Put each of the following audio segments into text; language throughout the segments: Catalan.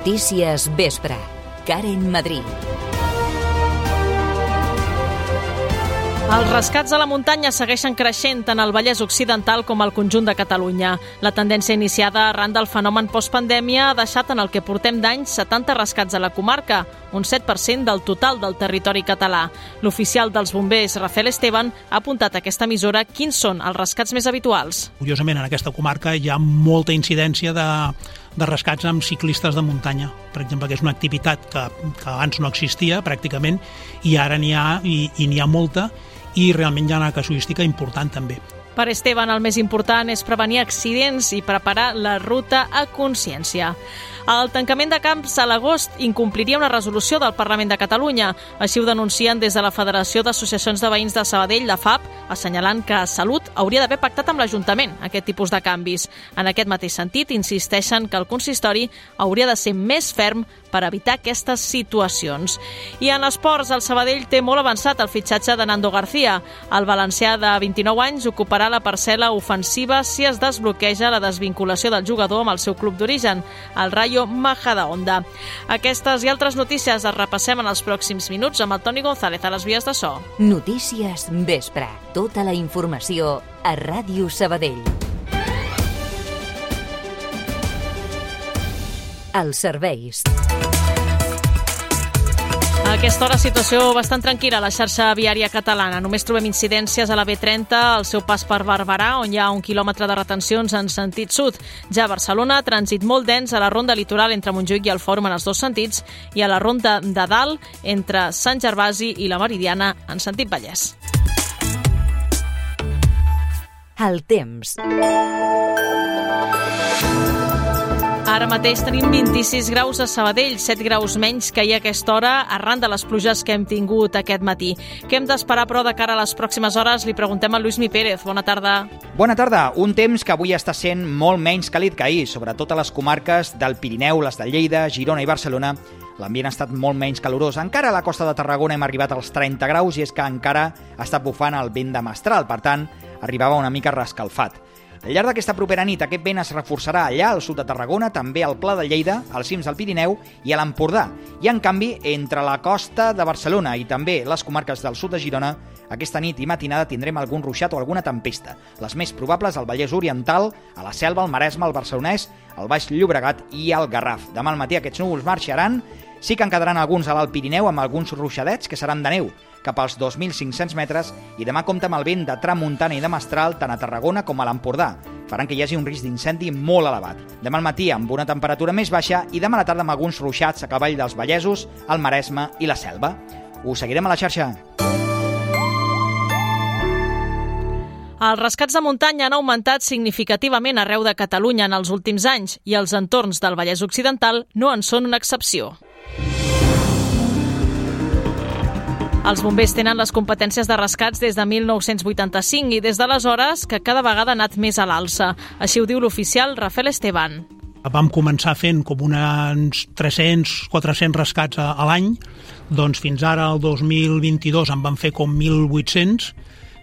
Notícies Vespre. Karen Madrid. Els rescats a la muntanya segueixen creixent tant al Vallès Occidental com al conjunt de Catalunya. La tendència iniciada arran del fenomen postpandèmia ha deixat en el que portem d'anys 70 rescats a la comarca, un 7% del total del territori català. L'oficial dels bombers, Rafael Esteban, ha apuntat a aquesta emissora quins són els rescats més habituals. Curiosament, en aquesta comarca hi ha molta incidència de, de rescats amb ciclistes de muntanya, per exemple, que és una activitat que, que abans no existia pràcticament i ara n'hi ha i, i n'hi ha molta i realment hi ha una casuística important també. Per Esteban, el més important és prevenir accidents i preparar la ruta a consciència. El tancament de camps a l'agost incompliria una resolució del Parlament de Catalunya. Així ho denuncien des de la Federació d'Associacions de Veïns de Sabadell, la FAP, assenyalant que Salut hauria d'haver pactat amb l'Ajuntament aquest tipus de canvis. En aquest mateix sentit, insisteixen que el consistori hauria de ser més ferm per evitar aquestes situacions. I en esports, el Sabadell té molt avançat el fitxatge de Nando García. El valencià de 29 anys ocuparà la parcel·la ofensiva si es desbloqueja la desvinculació del jugador amb el seu club d'origen, el Rayo Majadahonda. Aquestes i altres notícies les repassem en els pròxims minuts amb el Toni González a les vies de so. Notícies Vespre. Tota la informació a Ràdio Sabadell. Els serveis. A aquesta hora, situació bastant tranquil·la a la xarxa viària catalana. Només trobem incidències a la B30, al seu pas per Barberà, on hi ha un quilòmetre de retencions en sentit sud. Ja a Barcelona, trànsit molt dens a la ronda litoral entre Montjuïc i el Fòrum en els dos sentits i a la ronda de dalt entre Sant Gervasi i la Meridiana en sentit Vallès. El temps. Ara mateix tenim 26 graus a Sabadell, 7 graus menys que ahir a aquesta hora, arran de les pluges que hem tingut aquest matí. Què hem d'esperar, però, de cara a les pròximes hores? Li preguntem a Lluís Mi Pérez. Bona tarda. Bona tarda. Un temps que avui està sent molt menys càlid que ahir, sobretot a les comarques del Pirineu, les de Lleida, Girona i Barcelona. L'ambient ha estat molt menys calorós. Encara a la costa de Tarragona hem arribat als 30 graus i és que encara està bufant el vent de mestral, per tant, arribava una mica rescalfat. Al llarg d'aquesta propera nit, aquest vent es reforçarà allà, al sud de Tarragona, també al Pla de Lleida, als cims del Pirineu i a l'Empordà. I, en canvi, entre la costa de Barcelona i també les comarques del sud de Girona, aquesta nit i matinada tindrem algun ruixat o alguna tempesta. Les més probables al Vallès Oriental, a la Selva, al Maresme, al Barcelonès, al Baix Llobregat i al Garraf. Demà al matí aquests núvols marxaran, sí que en quedaran alguns a l'Alt Pirineu amb alguns ruixadets que seran de neu, cap als 2.500 metres i demà compta amb el vent de tramuntana i de mestral tant a Tarragona com a l'Empordà. Faran que hi hagi un risc d'incendi molt elevat. Demà al matí amb una temperatura més baixa i demà a la tarda amb alguns ruixats a cavall dels Vallesos, el Maresme i la Selva. Us seguirem a la xarxa. Els rescats de muntanya han augmentat significativament arreu de Catalunya en els últims anys i els entorns del Vallès Occidental no en són una excepció. Els bombers tenen les competències de rescats des de 1985 i des d'aleshores que cada vegada ha anat més a l'alça. Així ho diu l'oficial Rafael Esteban. Vam començar fent com uns 300-400 rescats a, l'any, doncs fins ara, el 2022, en van fer com 1.800,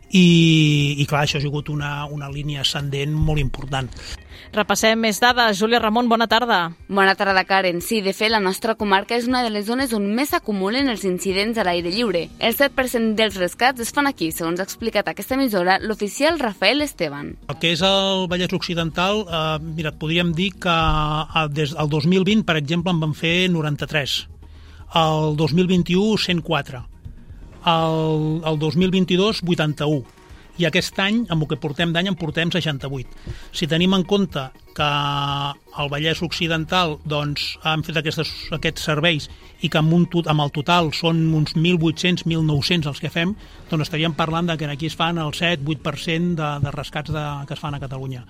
i, i clar, això ha sigut una, una línia ascendent molt important. Repassem més dades. Júlia Ramon, bona tarda. Bona tarda, Karen. Sí, de fet, la nostra comarca és una de les zones on més s'acumulen els incidents a l'aire lliure. El 7% dels rescats es fan aquí, segons ha explicat aquesta emissora l'oficial Rafael Esteban. El que és el Vallès Occidental, eh, mira, podríem dir que eh, des del 2020, per exemple, en van fer 93. El 2021, 104 el, el 2022 81 i aquest any, amb el que portem d'any, en portem 68. Si tenim en compte que al Vallès Occidental doncs, han fet aquestes, aquests serveis i que amb, un, amb el total són uns 1.800, 1.900 els que fem, doncs estaríem parlant de que aquí es fan el 7-8% de, de rescats de, que es fan a Catalunya.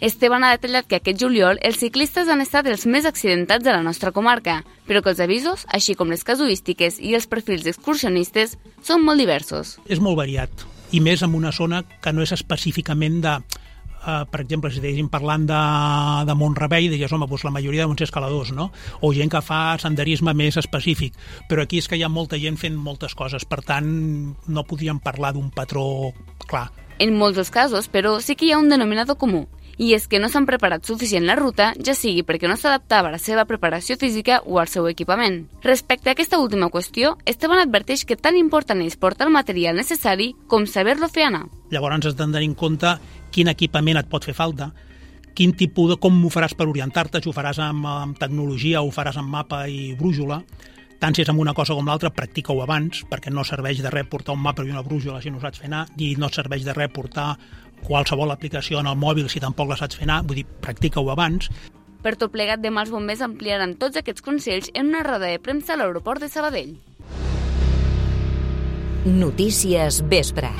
Esteban ha detallat que aquest juliol els ciclistes han estat els més accidentats de la nostra comarca, però que els avisos, així com les casuístiques i els perfils excursionistes, són molt diversos. És molt variat, i més en una zona que no és específicament de, Uh, per exemple, si estiguéssim parlant de, de Montrebei, digués, home, doncs la majoria de escaladors, no? O gent que fa senderisme més específic. Però aquí és que hi ha molta gent fent moltes coses, per tant, no podríem parlar d'un patró clar. En molts dels casos, però, sí que hi ha un denominador comú, i és que no s'han preparat suficient la ruta, ja sigui perquè no s'adaptava a la seva preparació física o al seu equipament. Respecte a aquesta última qüestió, Esteban adverteix que tan important és portar el material necessari com saber-lo fer anar. Llavors has de tenir en compte quin equipament et pot fer falta, quin tipus de, com ho faràs per orientar-te, si ho faràs amb, amb tecnologia o ho faràs amb mapa i brújula, tant si és amb una cosa com l'altra, practica-ho abans, perquè no serveix de res portar un mapa i una brújula si no saps fer anar, ni no serveix de res portar qualsevol aplicació en el mòbil si tampoc la saps fer anar, vull dir, practica-ho abans. Per tot plegat, demà els bombers ampliaran tots aquests consells en una roda de premsa a l'aeroport de Sabadell. Notícies Vespre.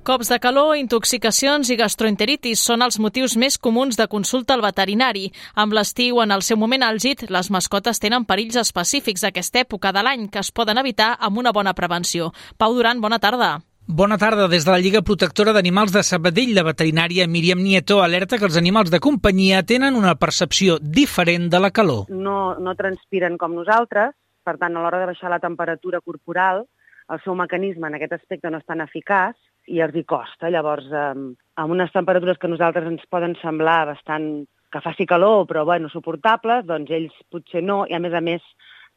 Cops de calor, intoxicacions i gastroenteritis són els motius més comuns de consulta al veterinari. Amb l'estiu, en el seu moment àlgid, les mascotes tenen perills específics d'aquesta època de l'any que es poden evitar amb una bona prevenció. Pau Duran, bona tarda. Bona tarda. Des de la Lliga Protectora d'Animals de Sabadell, la veterinària Míriam Nieto alerta que els animals de companyia tenen una percepció diferent de la calor. No, no transpiren com nosaltres, per tant, a l'hora de baixar la temperatura corporal, el seu mecanisme en aquest aspecte no és tan eficaç i els hi costa. Llavors, eh, amb unes temperatures que nosaltres ens poden semblar bastant que faci calor, però bueno, suportables, doncs ells potser no, i a més a més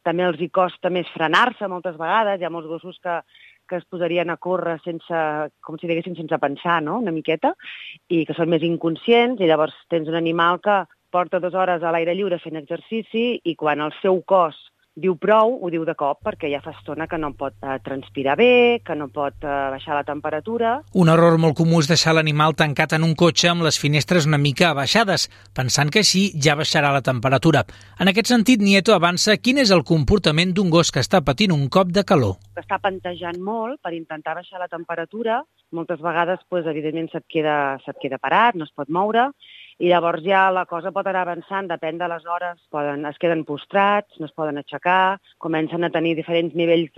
també els hi costa més frenar-se moltes vegades. Hi ha molts gossos que, que es posarien a córrer sense, com si diguéssim, sense pensar, no?, una miqueta, i que són més inconscients, i llavors tens un animal que porta dues hores a l'aire lliure fent exercici i quan el seu cos diu prou, ho diu de cop, perquè ja fa estona que no pot eh, transpirar bé, que no pot eh, baixar la temperatura. Un error molt comú és deixar l'animal tancat en un cotxe amb les finestres una mica abaixades, pensant que així ja baixarà la temperatura. En aquest sentit, Nieto avança quin és el comportament d'un gos que està patint un cop de calor. Està pantejant molt per intentar baixar la temperatura. Moltes vegades, doncs, evidentment, se't queda, se't queda parat, no es pot moure, i llavors ja la cosa pot anar avançant, depèn de les hores, poden, es queden postrats, no es poden aixecar, comencen a tenir diferents nivells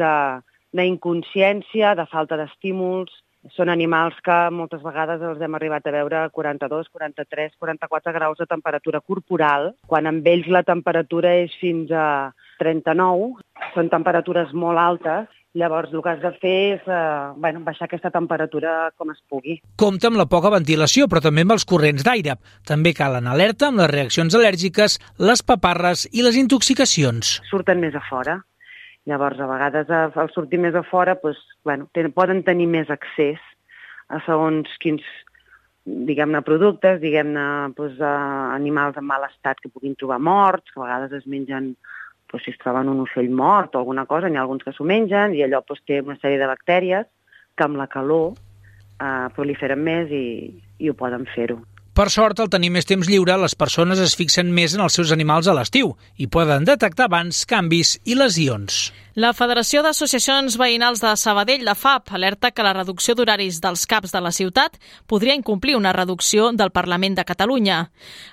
d'inconsciència, de, de falta d'estímuls, són animals que moltes vegades els hem arribat a veure 42, 43, 44 graus de temperatura corporal, quan amb ells la temperatura és fins a 39, són temperatures molt altes Llavors, el que has de fer és eh, bueno, baixar aquesta temperatura com es pugui. Compte amb la poca ventilació, però també amb els corrents d'aire. També calen alerta amb les reaccions al·lèrgiques, les paparres i les intoxicacions. Surten més a fora. Llavors, a vegades, al sortir més a fora, doncs, bueno, ten, poden tenir més accés a segons quins diguem-ne, productes, diguem-ne, doncs, animals en mal estat que puguin trobar morts, que a vegades es mengen doncs, si es troben un ocell mort o alguna cosa, n'hi ha alguns que s'ho mengen i allò doncs, té una sèrie de bactèries que amb la calor eh, proliferen més i, i ho poden fer-ho. Per sort, al tenir més temps lliure, les persones es fixen més en els seus animals a l'estiu i poden detectar abans canvis i lesions. La Federació d'Associacions Veïnals de Sabadell, la FAP, alerta que la reducció d'horaris dels CAPs de la ciutat podria incomplir una reducció del Parlament de Catalunya.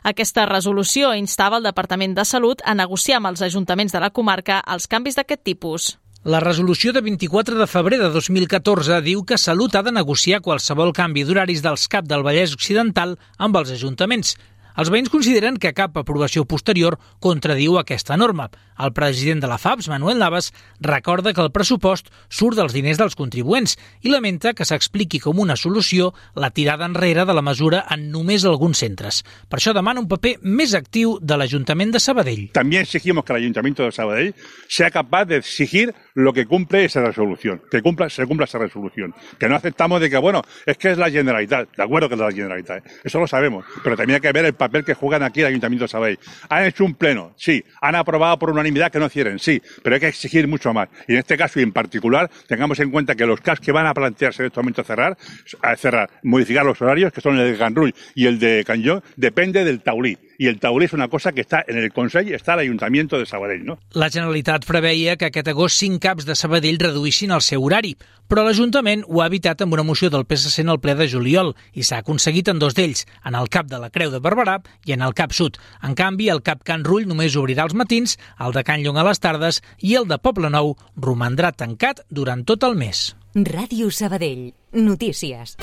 Aquesta resolució instava el Departament de Salut a negociar amb els ajuntaments de la comarca els canvis d'aquest tipus. La resolució de 24 de febrer de 2014 diu que Salut ha de negociar qualsevol canvi d'horaris dels CAP del Vallès Occidental amb els ajuntaments, els veïns consideren que cap aprovació posterior contradiu aquesta norma. El president de la FAPS, Manuel Navas, recorda que el pressupost surt dels diners dels contribuents i lamenta que s'expliqui com una solució la tirada enrere de la mesura en només alguns centres. Per això demana un paper més actiu de l'Ajuntament de Sabadell. També exigimos que l'Ajuntament de Sabadell sea capaz de exigir lo que cumple esa resolución, que cumpla, se cumpla esa resolución. Que no aceptamos de que, bueno, es que es la Generalitat, de acuerdo que es la Generalitat, ¿eh? eso lo sabemos, pero también hay que ver el papel que juegan aquí el Ayuntamiento de Sabadell. Han hecho un pleno, sí, han aprobado por unanimidad que no cierren, sí, pero hay que exigir mucho más. Y en este caso y en particular, tengamos en cuenta que los CAS que van a plantearse en este momento cerrar, a cerrar, modificar los horarios, que son el de Can Rull y el de Canyó, depende del Taulí. I el taulí és una cosa que està en el Consell, està a l'Ajuntament de Sabadell. No? La Generalitat preveia que aquest agost cinc caps de Sabadell reduïssin el seu horari, però l'Ajuntament ho ha evitat amb una moció del PSC en el ple de juliol i s'ha aconseguit en dos d'ells, en el cap de la Creu de Barberà i en el cap sud. En canvi, el cap Can Rull només obrirà els matins, el de Can Llong a les tardes i el de Poble Nou romandrà tancat durant tot el mes. Ràdio Sabadell. Notícies.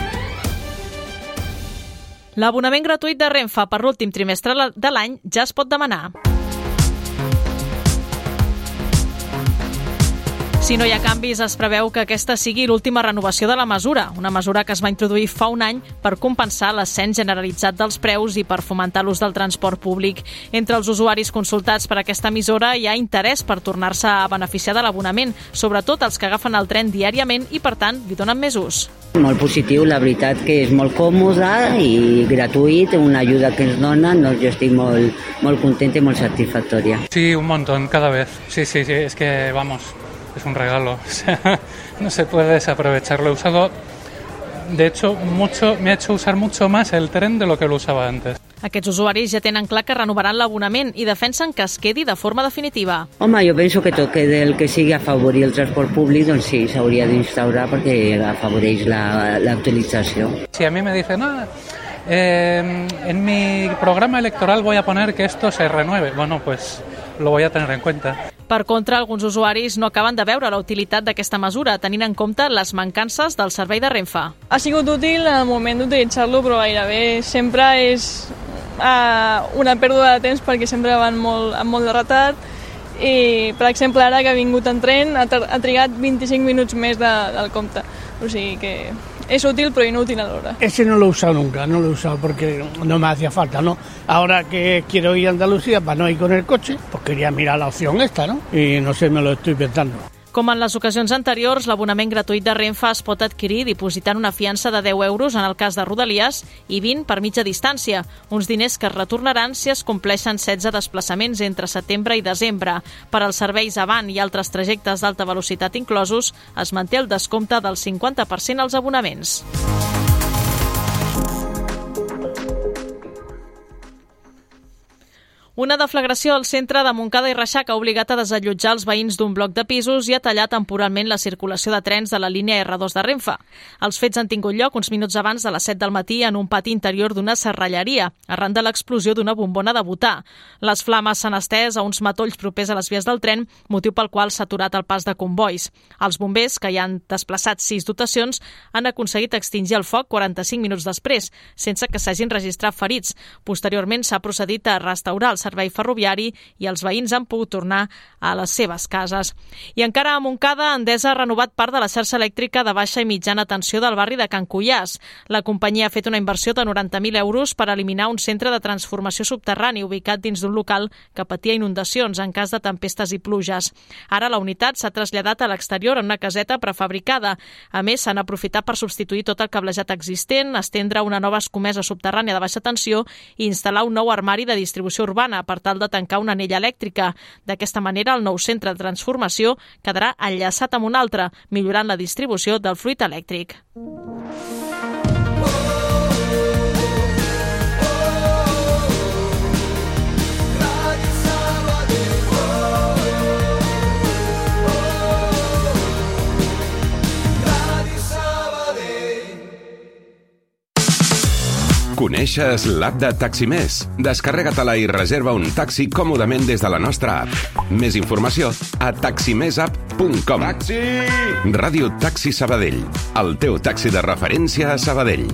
L'abonament gratuït de Renfe per l'últim trimestre de l'any ja es pot demanar. Si no hi ha canvis, es preveu que aquesta sigui l'última renovació de la mesura, una mesura que es va introduir fa un any per compensar l'ascens generalitzat dels preus i per fomentar l'ús del transport públic. Entre els usuaris consultats per aquesta emissora hi ha interès per tornar-se a beneficiar de l'abonament, sobretot els que agafen el tren diàriament i, per tant, li donen més ús. Molt positiu, la veritat que és molt còmode i gratuït, una ajuda que ens donen, doncs jo estic molt, molt contenta i molt satisfactòria. Sí, un montón, cada vez. Sí, sí, sí, es que, vamos, es un regalo. O sea, no se puede desaprovechar. Lo he usado, de hecho, mucho, me ha hecho usar mucho más el tren de lo que lo usaba antes. Aquests usuaris ja tenen clar que renovaran l'abonament i defensen que es quedi de forma definitiva. Home, jo penso que tot que del que sigui afavorir el transport públic, doncs sí, s'hauria d'instaurar perquè afavoreix la, la utilització. Si a mí me dicen, ah, eh, en mi programa electoral voy a poner que esto se renueve, bueno, pues lo voy a tener en cuenta. Per contra, alguns usuaris no acaben de veure la utilitat d'aquesta mesura, tenint en compte les mancances del servei de Renfe. Ha sigut útil en el moment d'utilitzar-lo, però gairebé sempre és uh, una pèrdua de temps perquè sempre van molt, amb molt de retard i, per exemple, ara que ha vingut en tren ha, ha trigat 25 minuts més de, del compte. O sigui que es útil pero inútil a la hora. Ese no lo he usado nunca, no lo he usado porque no me hacía falta, ¿no? Ahora que quiero ir a Andalucía para no ir con el coche, pues quería mirar la opción esta, ¿no? Y no sé, me lo estoy pensando. Com en les ocasions anteriors, l'abonament gratuït de Renfe es pot adquirir dipositant una fiança de 10 euros en el cas de Rodalies i 20 per mitja distància, uns diners que es retornaran si es compleixen 16 desplaçaments entre setembre i desembre. Per als serveis avant i altres trajectes d'alta velocitat inclosos, es manté el descompte del 50% als abonaments. Una deflagració al centre de Montcada i Reixac ha obligat a desallotjar els veïns d'un bloc de pisos i a tallar temporalment la circulació de trens de la línia R2 de Renfe. Els fets han tingut lloc uns minuts abans de les 7 del matí en un pati interior d'una serralleria, arran de l'explosió d'una bombona de butà. Les flames s'han estès a uns matolls propers a les vies del tren, motiu pel qual s'ha aturat el pas de convois. Els bombers, que hi han desplaçat sis dotacions, han aconseguit extingir el foc 45 minuts després, sense que s'hagin registrat ferits. Posteriorment s'ha procedit a restaurar el servei ferroviari i els veïns han pogut tornar a les seves cases. I encara a Montcada, Endesa ha renovat part de la xarxa elèctrica de baixa i mitjana tensió del barri de Can Cullàs. La companyia ha fet una inversió de 90.000 euros per eliminar un centre de transformació subterrani ubicat dins d'un local que patia inundacions en cas de tempestes i pluges. Ara la unitat s'ha traslladat a l'exterior en una caseta prefabricada. A més, s'han aprofitat per substituir tot el cablejat existent, estendre una nova escomesa subterrània de baixa tensió i instal·lar un nou armari de distribució urbana per tal de tancar una anella elèctrica. D'aquesta manera, el nou centre de transformació quedarà enllaçat amb un altre, millorant la distribució del fluid elèctric. Coneixes l'app de Taximés? Descarrega-te-la i reserva un taxi còmodament des de la nostra app. Més informació a taximesapp.com. Taxi! Ràdio Taxi Sabadell, el teu taxi de referència a Sabadell.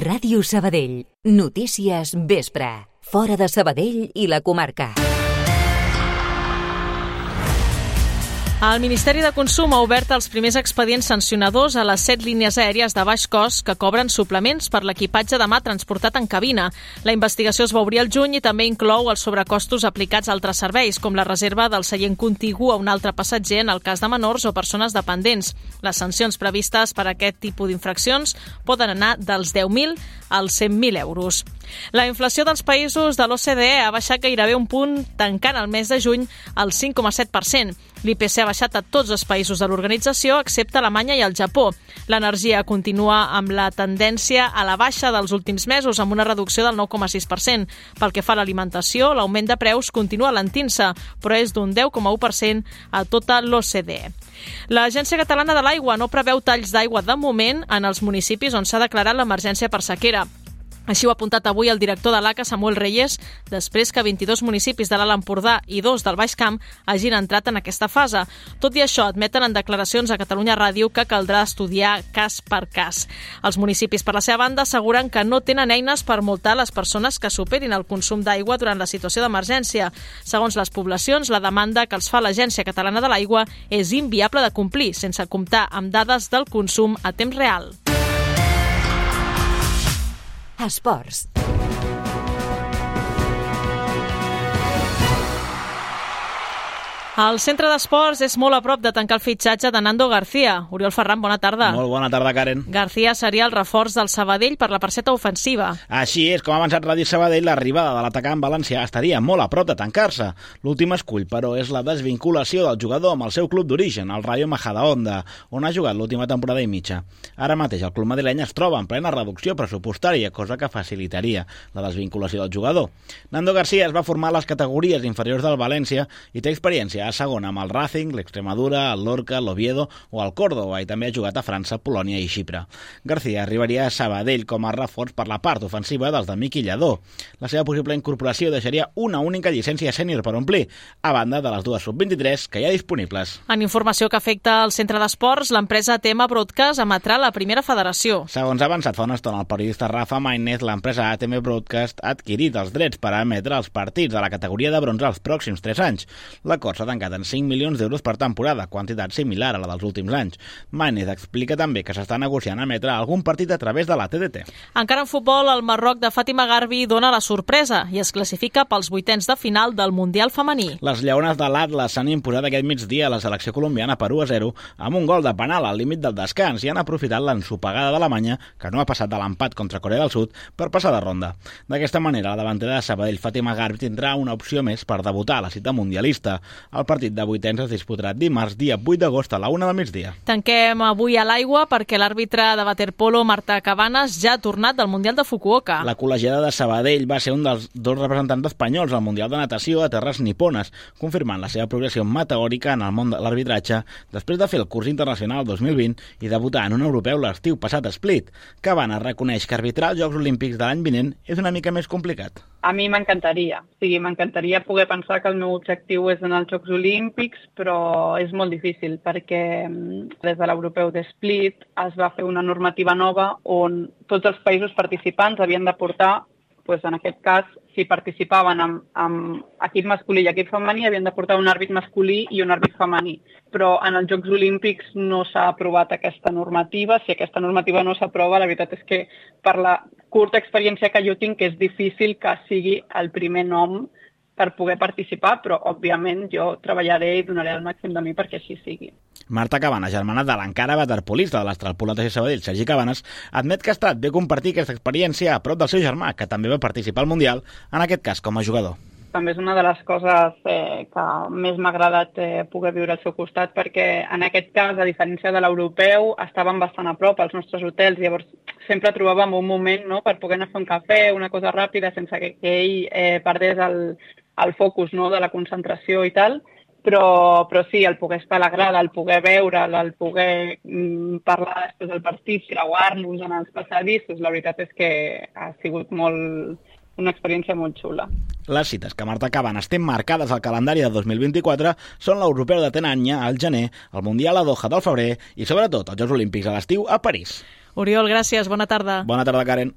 Ràdio Sabadell. Notícies vespre. Fora de Sabadell i la comarca. El Ministeri de Consum ha obert els primers expedients sancionadors a les set línies aèries de baix cost que cobren suplements per l'equipatge de mà transportat en cabina. La investigació es va obrir el juny i també inclou els sobrecostos aplicats a altres serveis, com la reserva del seient contigu a un altre passatger en el cas de menors o persones dependents. Les sancions previstes per a aquest tipus d'infraccions poden anar dels 10.000 als 100.000 euros. La inflació dels països de l'OCDE ha baixat gairebé un punt, tancant el mes de juny al 5,7%. L'IPC ha baixat a tots els països de l'organització, excepte Alemanya i el Japó. L'energia continua amb la tendència a la baixa dels últims mesos, amb una reducció del 9,6%. Pel que fa a l'alimentació, l'augment de preus continua lentint-se, però és d'un 10,1% a tota l'OCDE. L'Agència Catalana de l'Aigua no preveu talls d'aigua de moment en els municipis on s'ha declarat l'emergència per sequera. Així ho ha apuntat avui el director de l'ACA, Samuel Reyes, després que 22 municipis de l'Alt Empordà i dos del Baix Camp hagin entrat en aquesta fase. Tot i això, admeten en declaracions a Catalunya Ràdio que caldrà estudiar cas per cas. Els municipis, per la seva banda, asseguren que no tenen eines per multar les persones que superin el consum d'aigua durant la situació d'emergència. Segons les poblacions, la demanda que els fa l'Agència Catalana de l'Aigua és inviable de complir, sense comptar amb dades del consum a temps real. Esports. El centre d'esports és molt a prop de tancar el fitxatge de Nando García. Oriol Ferran, bona tarda. Molt bona tarda, Karen. García seria el reforç del Sabadell per la perceta ofensiva. Així és, com ha avançat Ràdio Sabadell, l'arribada de l'atacant valencià estaria molt a prop de tancar-se. L'últim escull, però, és la desvinculació del jugador amb el seu club d'origen, el Rayo Majadahonda, on ha jugat l'última temporada i mitja. Ara mateix el club madrileny es troba en plena reducció pressupostària, cosa que facilitaria la desvinculació del jugador. Nando García es va formar a les categories inferiors del València i té experiència a segona amb el Racing, l'Extremadura, el Lorca, l'Oviedo o el Córdoba i també ha jugat a França, Polònia i Xipre. García arribaria a Sabadell com a reforç per la part ofensiva dels de Miqui Lledó. La seva possible incorporació deixaria una única llicència sènior per omplir, a banda de les dues sub-23 que hi ha disponibles. En informació que afecta el centre d'esports, l'empresa Tema Broadcast emetrà la primera federació. Segons ha avançat fa una estona el periodista Rafa Maínez, l'empresa ATM Broadcast ha adquirit els drets per emetre els partits de la categoria de bronze els pròxims 3 anys. L'acord s'ha tancat en 5 milions d'euros per temporada, quantitat similar a la dels últims anys. Maínez explica també que s'està negociant emetre algun partit a través de la TDT. Encara en futbol, el Marroc de Fàtima Garbi dona la sorpresa i es classifica pels vuitens de final del Mundial femení. Les lleones de l'Atlas s'han imposat aquest migdia a la selecció colombiana per 1 a 0 amb un gol de penal al límit del descans i han aprofitat l'ensopegada d'Alemanya, que no ha passat de l'empat contra Corea del Sud, per passar de ronda. D'aquesta manera, la davantera de Sabadell Fàtima Garbi tindrà una opció més per debutar a la cita mundialista. El partit de vuitens es disputarà dimarts, dia 8 d'agost a la 1 del migdia. Tanquem avui a l'aigua perquè l'àrbitre de waterpolo Marta Cabanes ja ha tornat del Mundial de Fukuoka. La col·legiada de Sabadell va ser un dels dos representants espanyols al Mundial de Natació a terres nipones, confirmant la seva progressió meteòrica en el món de l'arbitratge després de fer el curs internacional 2020 i debutar en un europeu l'estiu passat a Split. Cabanes reconeix que arbitrar els Jocs Olímpics de l'any vinent és una mica més complicat. A mi m'encantaria. O sigui, m'encantaria poder pensar que el meu objectiu és anar als Jocs Olímpics, però és molt difícil perquè mm, des de l'europeu de Split es va fer una normativa nova on tots els països participants havien de portar, doncs en aquest cas, si participaven amb, amb equip masculí i equip femení, havien de portar un àrbit masculí i un àrbit femení. Però en els Jocs Olímpics no s'ha aprovat aquesta normativa. Si aquesta normativa no s'aprova, la veritat és que per la curta experiència que jo tinc, que és difícil que sigui el primer nom per poder participar, però òbviament jo treballaré i donaré el màxim de mi perquè així sigui. Marta Cabanes, germana de l'encara waterpolista de l'Estralpola de Sabadell, Sergi Cabanes, admet que ha estat bé compartir aquesta experiència a prop del seu germà, que també va participar al Mundial, en aquest cas com a jugador també és una de les coses eh, que més m'ha agradat eh, poder viure al seu costat perquè en aquest cas, a diferència de l'europeu, estàvem bastant a prop als nostres hotels, llavors sempre trobàvem un moment no, per poder anar a fer un cafè, una cosa ràpida, sense que, que ell eh, perdés el, el focus no, de la concentració i tal, però, però sí, el poder estar a la grada, el poder veure'l, el poder mm, parlar després del partit, creuar-nos en els passadissos, la veritat és que ha sigut molt, una experiència molt xula. Les cites que Marta Cabanes té marcades al calendari de 2024 són l'Europeu de Tenanya al gener, el Mundial a Doha del febrer i, sobretot, els Jocs Olímpics a l'estiu a París. Oriol, gràcies. Bona tarda. Bona tarda, Karen.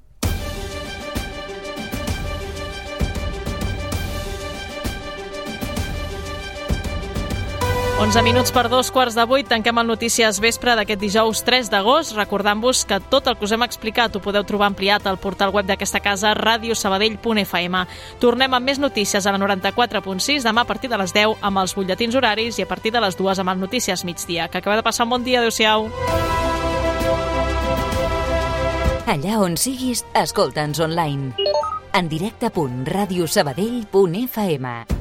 11 minuts per dos quarts de vuit, tanquem el Notícies Vespre d'aquest dijous 3 d'agost, recordant-vos que tot el que us hem explicat ho podeu trobar ampliat al portal web d'aquesta casa, radiosabadell.fm. Tornem amb més notícies a la 94.6 demà a partir de les 10 amb els butlletins horaris i a partir de les 2 amb el Notícies migdia. Que acabeu de passar un bon dia. Adéu-siau. Allà on siguis, escolta'ns online. En directe.radiosabadell.fm